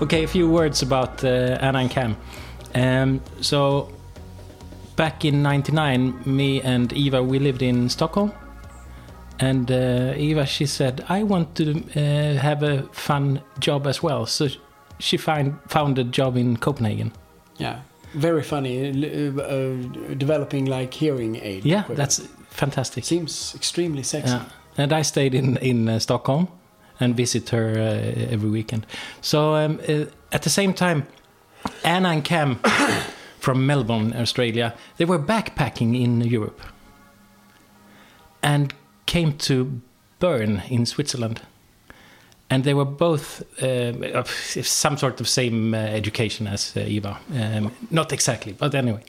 Okay, a few words about uh, Anna and Cam. Um, so, back in '99, me and Eva we lived in Stockholm, and uh, Eva she said, "I want to uh, have a fun job as well." So she find, found a job in Copenhagen. Yeah, very funny. Uh, uh, developing like hearing aid. Yeah, equipment. that's fantastic. seems extremely sexy. Yeah. And I stayed in in uh, Stockholm and visit her uh, every weekend. So um, uh, at the same time, Anna and Cam from Melbourne, Australia, they were backpacking in Europe and came to Bern in Switzerland. And they were both uh, some sort of same uh, education as uh, Eva. Um, not exactly, but anyway.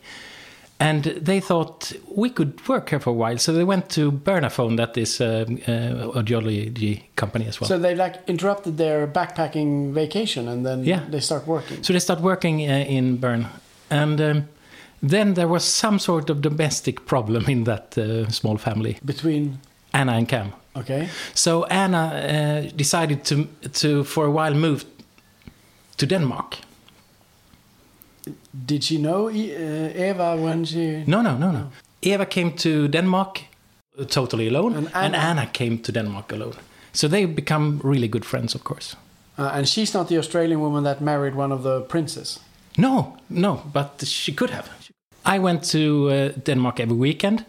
And they thought we could work here for a while, so they went to Bernafon, that is uh, uh, audiology company as well. So they like interrupted their backpacking vacation and then Yeah. they start working. So they start working uh, in Bern, and um, then there was some sort of domestic problem in that uh, small family, Between Anna and Cam. okay, So Anna uh, decided to to for a while move to Denmark. Did she know uh, Eva when she? No, no, no, no. Eva came to Denmark uh, totally alone, And and Anna- Anna, came to Denmark alone. So they become really good friends, of course. Uh, and she's not the Australian woman that married one of the princes. No, no, but she could have. I went to uh, Denmark every weekend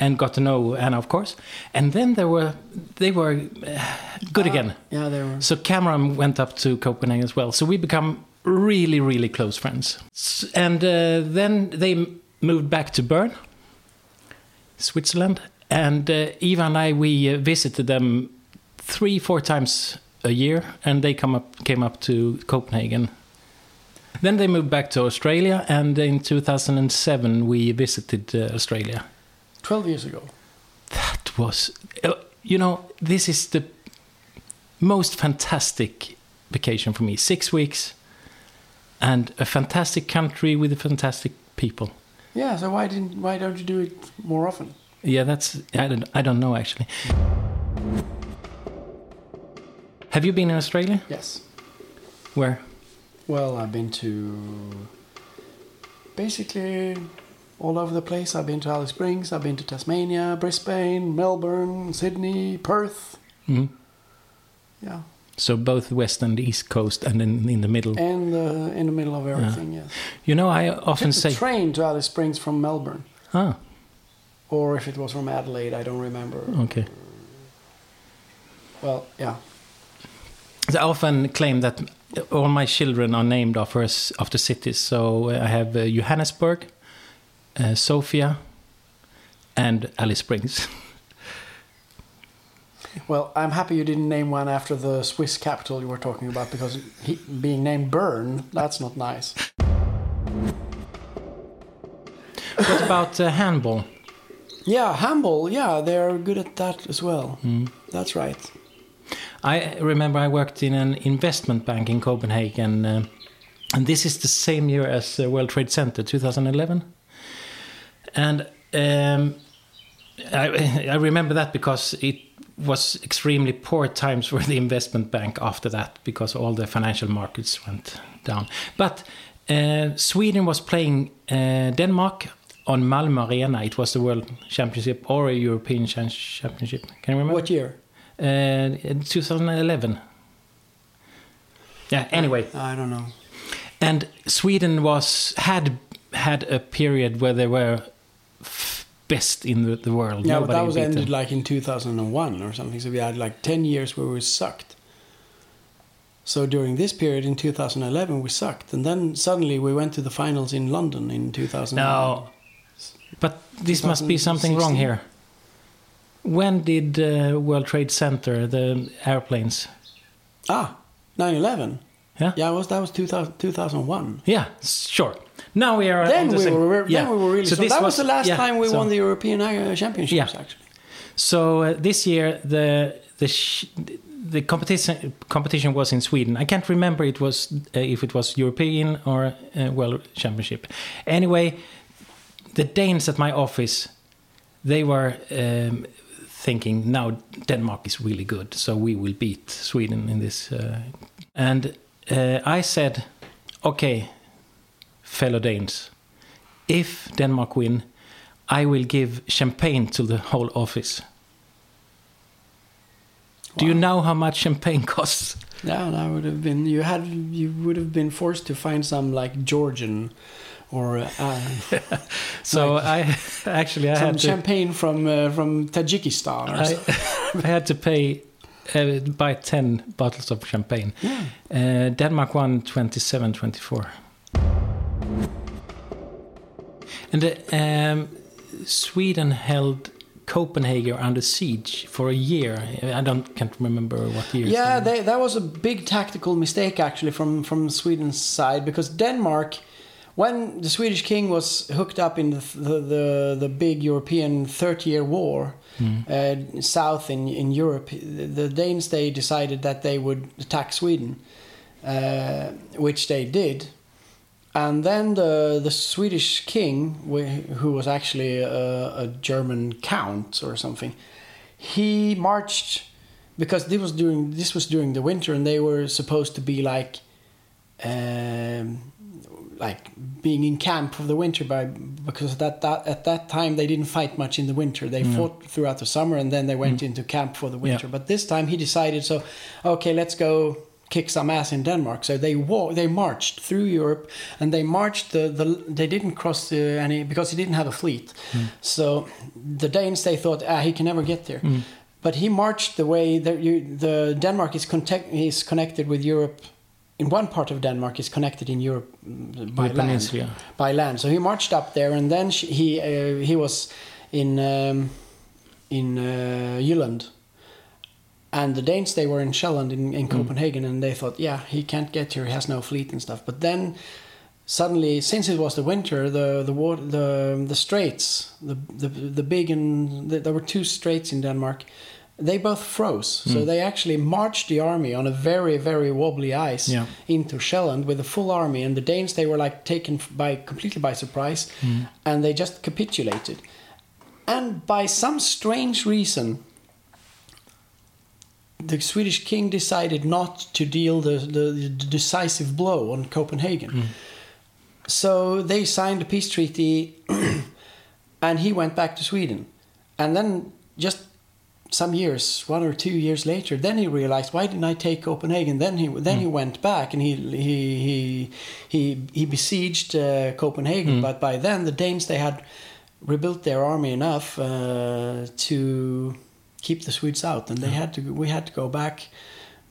and got to know Anna, of course. And then there were they were uh, good again. Yeah, they were. So Cameron went up to Copenhagen as well. So we become really, really close friends. And uh, then they moved back to Bern, Switzerland. And uh, Eva and I, we uh, visited them three, four times a year, and they come up, came up to Copenhagen. Then they moved back to Australia, and in 2007 we visited uh, Australia. Twelve years ago. That was, uh, you know, this is the most fantastic vacation for me. Six weeks, and a fantastic country with a fantastic people. Yeah. So why didn't? Why don't you do it more often? Yeah, that's I don't I don't know actually. Have you been in Australia? Yes. Where? Well, I've been to basically all over the place. I've been to Alice Springs, I've been to Tasmania, Brisbane, Melbourne, Sydney, Perth. Mhm. Yeah, So both west and east coast, and in in the middle. and uh, in the middle of everything. Yes. You know, I often Took the say, train to Alice Springs from Melbourne, ah, or if it was from Adelaide, I don't remember. okay. Well, yeah. I often claim that all my children are named after after cities. So uh, I have uh, Johannesburg, uh, Sofia, and Alice Springs. Well, I'm happy you didn't name one after the Swiss capital you were talking about because he, being named Bern, that's not nice. what about uh, handball? Yeah, handball. Yeah, they're good at that as well. That's right. I remember I worked in an investment bank in Copenhagen, uh, and this is the same year as uh, World Trade Center, 2011. And um, I, I remember that because it was extremely poor times for the investment bank after that because all the financial markets went down. But uh, Sweden was playing uh, Denmark on Malmö Arena. It was the World Championship or a European Championship. Can you remember? What year? Uh, in 2011. Yeah. Anyway, I don't know. and Sweden was had had a period where they were best in the, the world. Yeah, but that was ended them. like in 2001 or something. So we had like 10 years where we sucked. So during this period in 2011, we sucked. And then suddenly we went to the finals in London in 2000. No, but this must be something wrong here. When did uh, World Trade Center the airplanes? Ah, 9 11. Yeah. Yeah, was, that was 2000, 2001. Yeah, sure. Now we are. Then we, were, yeah. then we were really So That was, the last yeah, time we so- won the European uh, Championships, Yeah. actually. So uh, this year the the sh- the competition competition was in Sweden. I can't remember it was uh, if it was European or uh, World Championship. Anyway, the Danes at my office they were um, thinking now Denmark is really good, so we will beat Sweden in this. Uh, and uh, I said, okay, fellow Danes, if Denmark win, I will give champagne to the whole office. Do you know how much champagne costs? Yeah, that would have been you had you would have been forced to find some like Georgian or uh, So I actually I some had to, champagne from uh, from Tajikistan I. I had to pay uh, buy 10 bottles of champagne. Yeah. Uh, Denmark won 27 And uh, um, Sweden held Copenhagen under siege for a year. I don't can't remember what year. Yeah, they, that was a big tactical mistake actually from from Sweden's side because Denmark, when the Swedish king was hooked up in the the the, the big European Thirty Year War uh, south in in Europe, the, the Danes they decided that they would attack Sweden, uh, which they did. And then the the Swedish king, who was actually a, a German count or something, he marched because this was during this was during the winter, and they were supposed to be like, um, like being in camp for the winter by because that, that at that time they didn't fight much in the winter. They fought throughout the summer, and then they went into camp for the winter. But this time he decided, so okay, let's go kick some ass in Denmark. So they walked, they marched through Europe, and they marched the, the they didn't cross the, any because he didn't have a fleet. So the Danes they thought ah he can never get there, but he marched the way that you the Denmark is contact is connected with Europe. In one part of Denmark is connected in Europe mm, by land. peninsula. By land, so he marched up there, and then sh he uh, he was in um, in uh, Jylland, and the Danes they were in Sjælland in, in hmm. Copenhagen, and they thought, yeah, he can't get here, he has no fleet and stuff. But then suddenly, since it was the winter, the the water, the the straits, the the the big and the, there were two straits in Denmark. They both froze, so hmm. they actually marched the army on a very, very wobbly ice Yeah. into Sjælland with a full army, and the Danes they were like taken by completely by surprise, hmm. and they just capitulated. And by some strange reason, the Swedish king decided not to deal the, the, the decisive blow on Copenhagen. So they signed a peace treaty, and he went back to Sweden. And then just some years, one or two years later, then he realized, why didn't I take Copenhagen? Then he then he went back and he he he he, he besieged uh, Copenhagen. But by then, the Danes they had rebuilt their army enough uh, to keep the Swedes out, and they had to. We had to go back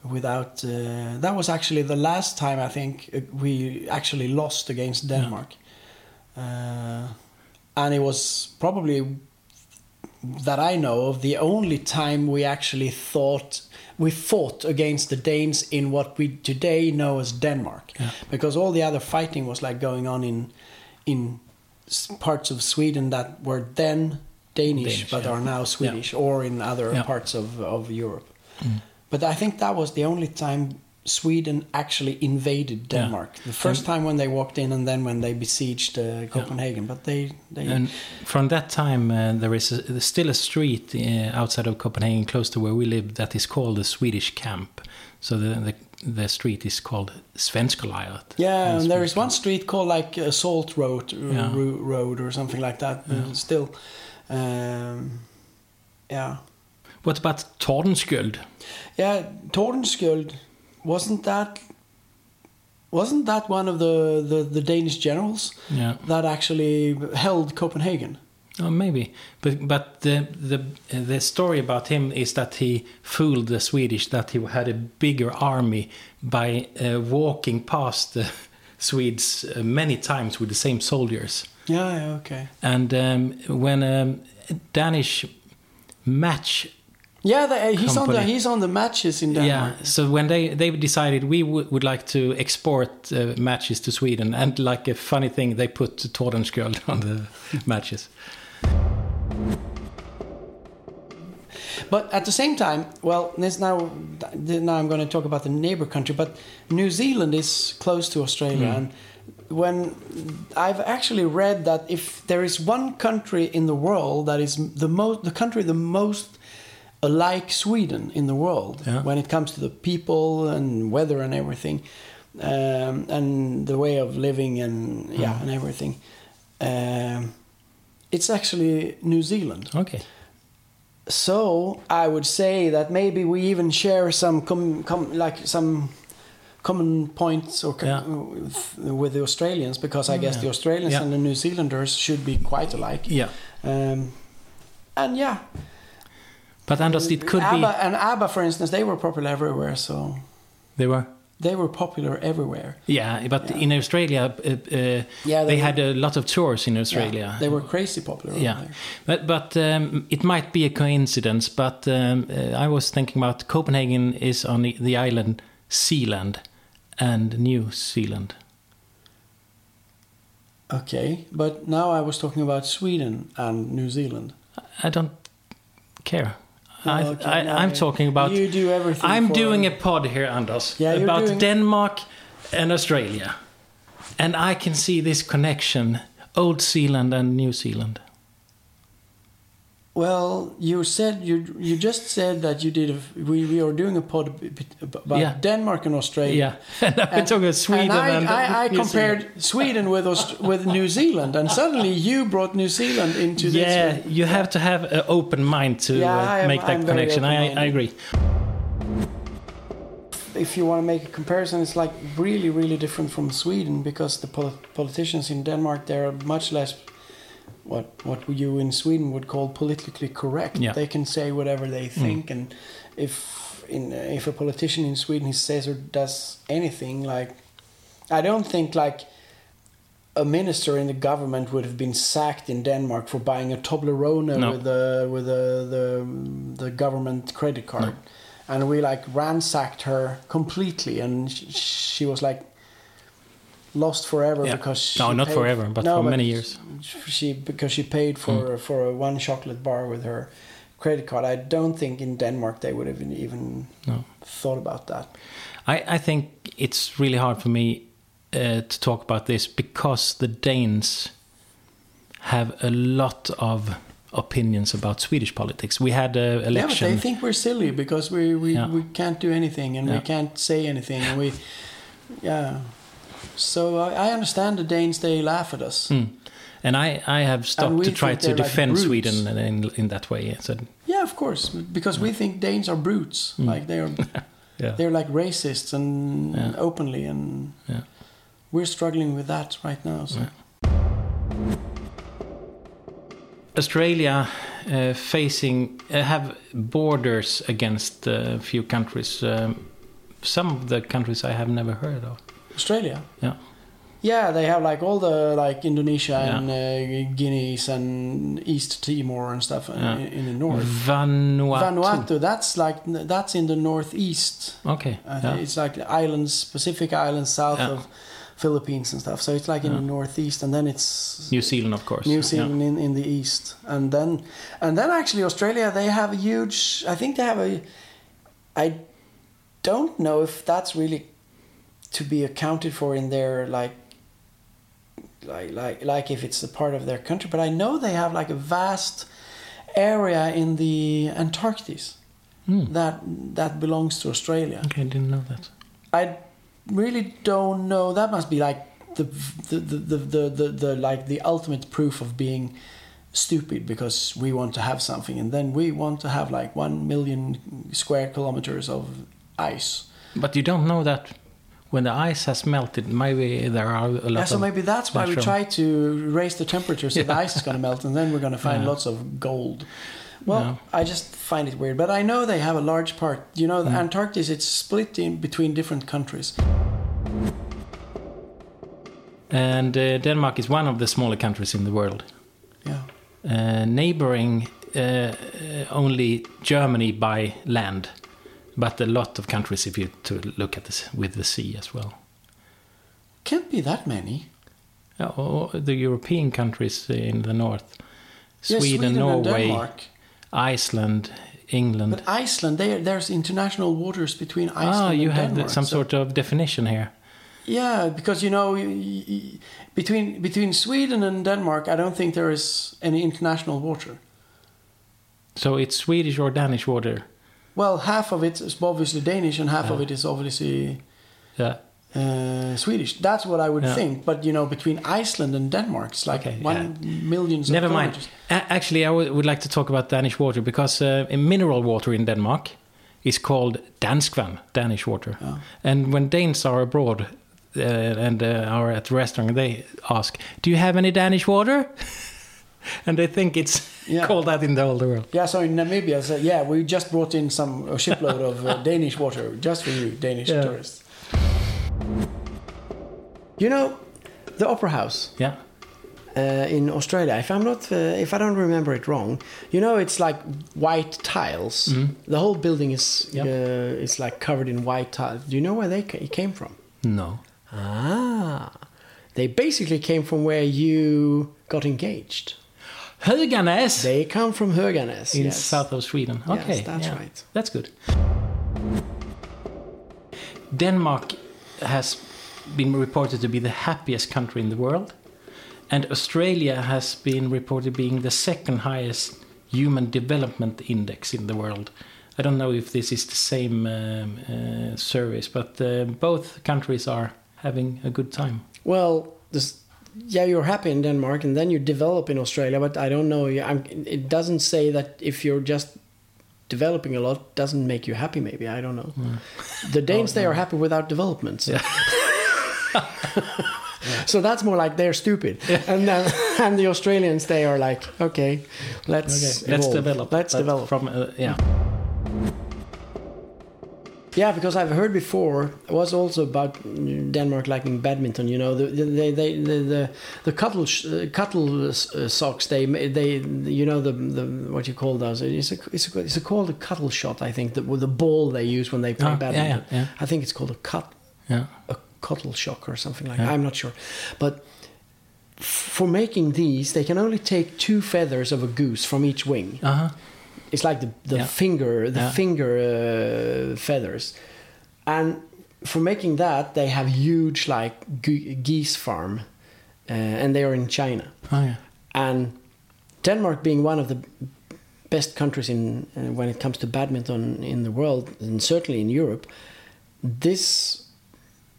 without. Uh, that was actually the last time I think uh, we actually lost against Denmark, uh, and it was probably that I know of the only time we actually thought we fought against the Danes in what we today know as Denmark, because all the other fighting was like going on in in parts of Sweden that were then Danish, Danish, but yeah. are now Swedish, or in other Yeah. parts of of Europe. But I think that was the only time Sweden actually invaded Yeah. Denmark. The first time when they walked in, and then when they besieged uh, Copenhagen. But they they And from that time, uh, there is a, still a street uh, outside of Copenhagen, close to where we live, that is called the Swedish Camp. So the the, the street is called Svenskelejret. Yeah, and there is one street called like uh, Salt Road, uh, Yeah. Ro- Road or something like that. But still, um, yeah, What about Tordenskjöld? yeah. Tordenskjöld wasn't that wasn't that one of the, the, the Danish generals Yeah. that actually held Copenhagen? Oh, maybe, but but the the the story about him is that he fooled the Swedish that he had a bigger army by uh, walking past the Swedes uh, many times with the same soldiers. Yeah, yeah, okay. And um, when a Danish match, Yeah, the, he's on the he's on the matches in Denmark. yeah, so when they they decided we would would like to export uh, matches to Sweden, and like a funny thing, they put Tordenskjöld on the matches. But at the same time, well, this now now I'm going to talk about the neighbor country, but New Zealand is close to Australia, and when I've actually read that if there is one country in the world that is the most, the country the most alike Sweden in the world Yeah. when it comes to the people and weather and everything, um, and the way of living and yeah Mm. and everything. Um, it's actually New Zealand. Okay. So I would say that maybe we even share some com, com like some common points or Yeah. with, the Australians because I Oh, guess yeah. the Australians Yeah. and the New Zealanders should be quite alike. Yeah. Um, and yeah, But Anders, it could ABBA, be and ABBA, for instance, they were popular everywhere. So they were. they were popular everywhere. Yeah, but in Australia, uh, uh, Yeah, they they had a lot of tours in Australia. They were crazy popular. Yeah, but but um, it might be a coincidence. But um, uh, I was thinking about Copenhagen is on the, the island Sealand and New Zealand. Okay, but now I was talking about Sweden and New Zealand. I don't care. I, Okay, I, I'm talking about. You do everything. I'm doing a pod here, Anders, Yeah, about doing- Denmark and Australia, and I can see this connection: Old Zealand and New Zealand. Well, you said you you just said that you did. A, we we are doing a pod about Yeah. Denmark and Australia. Yeah, and talking Sweden and I, and, I, I compared Sweden with Aust- with New Zealand, and suddenly you brought New Zealand into this. Yeah, you have to have an open mind to Yeah, uh, am- make that I'm connection. I, I agree. If you want to make a comparison, it's like really, really different from Sweden because the pol- politicians in Denmark they are much less what what you in Sweden would call politically correct. Yeah. They can say whatever they Mm. think, and if in if a politician in Sweden he says or does anything like, I don't think like a minister in the government would have been sacked in Denmark for buying a Toblerone No. with the with the the, the government credit card, No. and we like ransacked her completely, and sh- she was like lost forever Yeah. because she No, not paid- forever, but for many years. She because she paid for for a one chocolate bar with her credit card. I don't think in Denmark they would have even No. thought about that. I, I think it's really hard for me uh, to talk about this because the Danes have a lot of opinions about Swedish politics. We had a Yeah, but election. they think we're silly because we we, Yeah. we can't do anything and we can't say anything and we yeah. So I, I understand the Danes they laugh at us. Hmm. And I, I have stopped to try to they're like defend. Sweden in, in that way. Said, Yeah, of course, because we think Danes are brutes. Like they are yeah. they're like racists and Yeah. openly and Yeah. we're struggling with that right now. So. Australia uh, facing uh, have borders against a few countries. Um, some of the countries I have never heard of. Australia. Yeah. Yeah, they have like all the like Indonesia Yeah. and uh, Guineas and East Timor and stuff uh, Yeah. in, in the north. Vanuatu. Vanuatu, that's like that's in the northeast. Okay. Yeah. It's like the islands, Pacific Islands south of Philippines and stuff. So it's like in the northeast, and then it's New Zealand, of course. New. Zealand in, in the east, and then and then actually Australia they have a huge. I think they have a. I don't know if that's really to be accounted for in their like. Like like like if it's a part of their country, but I know they have like a vast area in the Antarctic Hmm. that that belongs to Australia. Okay, I didn't know that. I really don't know. That must be like the the the the, the, the, the like the ultimate proof of being stupid because we want to have something and then we want to have like one million square kilometers of ice. But you don't know that when the ice has melted, maybe there are a lot Yeah, so of maybe that's why we try to raise the temperature so the ice is going to melt and then we're going to find Yeah. lots of gold. Well, Yeah. I just find it weird, but I know they have a large part. You know, the Mm. Antarctic it's split in between different countries. And uh, Denmark is one of the smaller countries in the world, Yeah. uh, neighboring uh, uh, only Germany by land, but a lot of countries if you to look at this with the sea as well. Can't be that many. Uh, or the European countries in the north, Yeah, Sweden, Norway. Iceland, England. But Iceland, they, there's international waters between Iceland ah, you and have Denmark. some so- sort of definition here. Yeah, because you know, between between Sweden and Denmark, I don't think there is any international water. So it's Swedish or Danish water. Well, half of it is obviously Danish, and half of it is obviously Yeah. uh, Swedish. That's what I would Yeah. think. But you know, between Iceland and Denmark, it's like Okay, one millions. Of Never mind. A- actually, I would would like to talk about Danish water because uh, mineral water in Denmark is called danskvand, Danish water. Oh. And when Danes are abroad uh, and uh, are at the restaurant, they ask, "Do you have any Danish water?" and they think it's Yeah. called that in the whole world. Yeah, so in Namibia, so yeah, we just brought in some a shipload of uh, Danish water just for you, Danish Yeah. tourists. You know, the Opera House Yeah. uh, in Australia. If I'm not, uh, if I don't remember it wrong, you know, it's like white tiles. The whole building is Yep. uh, it's like covered in white tiles. Do you know where they came from? No. Ah, they basically came from where you got engaged. Höganäs They come from Höganäs. in yes. south of Sweden. Yes, Okay, that's yeah. right. That's good. Denmark has been reported to be the happiest country in the world, and Australia has been reported being the second highest human development index in the world. I don't know if this is the same um, uh, service, but uh, both countries are having a good time. Well, this, yeah, you're happy in Denmark, and then you develop in Australia. But I don't know. I'm, it doesn't say that if you're just developing a lot doesn't make you happy. Maybe I don't know. The Danes they are happy without development. So. so that's more like they're stupid, and then, and the Australians they are like, okay, let's Okay, let's develop. Let's but develop. from uh, yeah. Yeah, because I've heard before it was also about Denmark liking badminton. You know, the the they, they, the the the cuttle sh- uh, cuttle uh, socks. They they you know the the what you call those? It's a it's a, it's a called a cuttle shot. I think that with the ball they use when they play yeah, badminton. yeah, yeah. I think it's called a cut Yeah. a cuttle shock or something like that. I'm not sure. But for making these, they can only take two feathers of a goose from each wing. Uh huh. It's like the, the Yeah. finger, the Yeah. finger uh, feathers. And for making that, they have huge like geese farm, uh, and they are in China. Oh yeah. And Denmark, being one of the best countries in uh, when it comes to badminton in the world, and certainly in Europe, this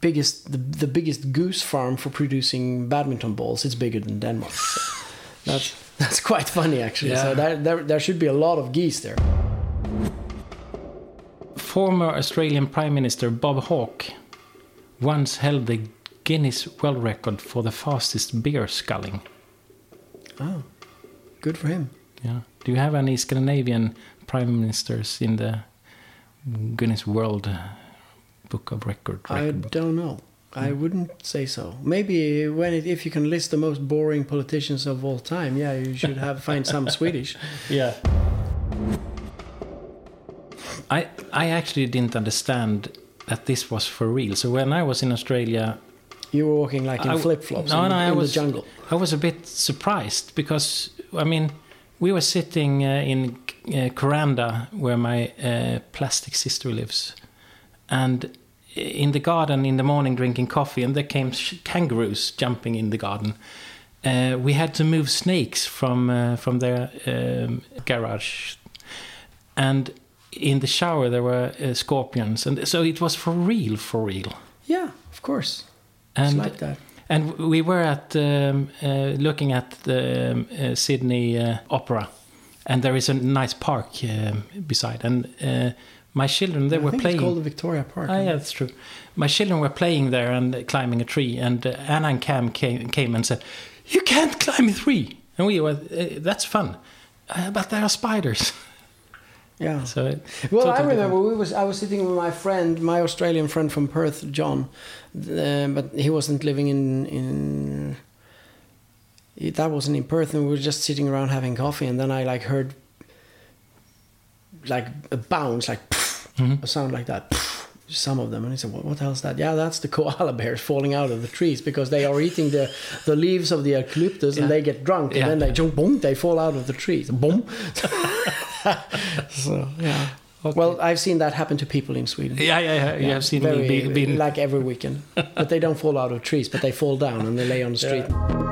biggest the, the biggest goose farm for producing badminton balls is bigger than Denmark. So that's that's quite funny actually. So Yeah. there, there there should be a lot of geese there. Former Australian Prime Minister Bob Hawke once held the Guinness World Record for the fastest beer sculling. Oh, good for him. Yeah. Do you have any Scandinavian prime ministers in the Guinness World Book of Record? I record book? don't know. I wouldn't say so. Maybe when it, if you can list the most boring politicians of all time, yeah, you should have find some Swedish. Yeah. I I actually didn't understand that this was for real. So when I was in Australia, You were walking like in flip flops No, in, no, I in was the jungle. I was a bit surprised because I mean we were sitting uh, in uh, Kuranda where my uh, plastic sister lives, and in the garden in the morning drinking coffee, and there came kangaroos jumping in the garden. Uh, we had to move snakes from uh, from their um, garage, and in the shower there were uh, scorpions, and so it was for real, for real. Yeah, of course. And it's like that. and we were at um, uh, looking at the um, uh, Sydney uh, Opera, and there is a nice park um, beside. And uh, my children, they I were think playing. it's called the Victoria Park. Ah, yeah, that's true. My children were playing there and climbing a tree, and uh, Anna and Cam came, came and said, "You can't climb a tree." And we were, uh, "That's fun," uh, but there are spiders. Yeah. so it- Well, I totally remember we was I was sitting with my friend, my Australian friend from Perth, John, uh, but he wasn't living in in. he- That wasn't in Perth, and we were just sitting around having coffee, and then I like heard like a bounce, like a sound like that. Some of them, and he said, "What, what the hell is that?" Yeah, that's the koala bears falling out of the trees because they are eating the the leaves of the eucalyptus, and they get drunk, Yeah. and then they jump, boom, they fall out of the trees, boom. so yeah. Well, I've seen that happen to people in Sweden. Yeah, yeah, yeah. You have seen Very, me be, been like every weekend, but they don't fall out of trees, but they fall down and they lay on the street.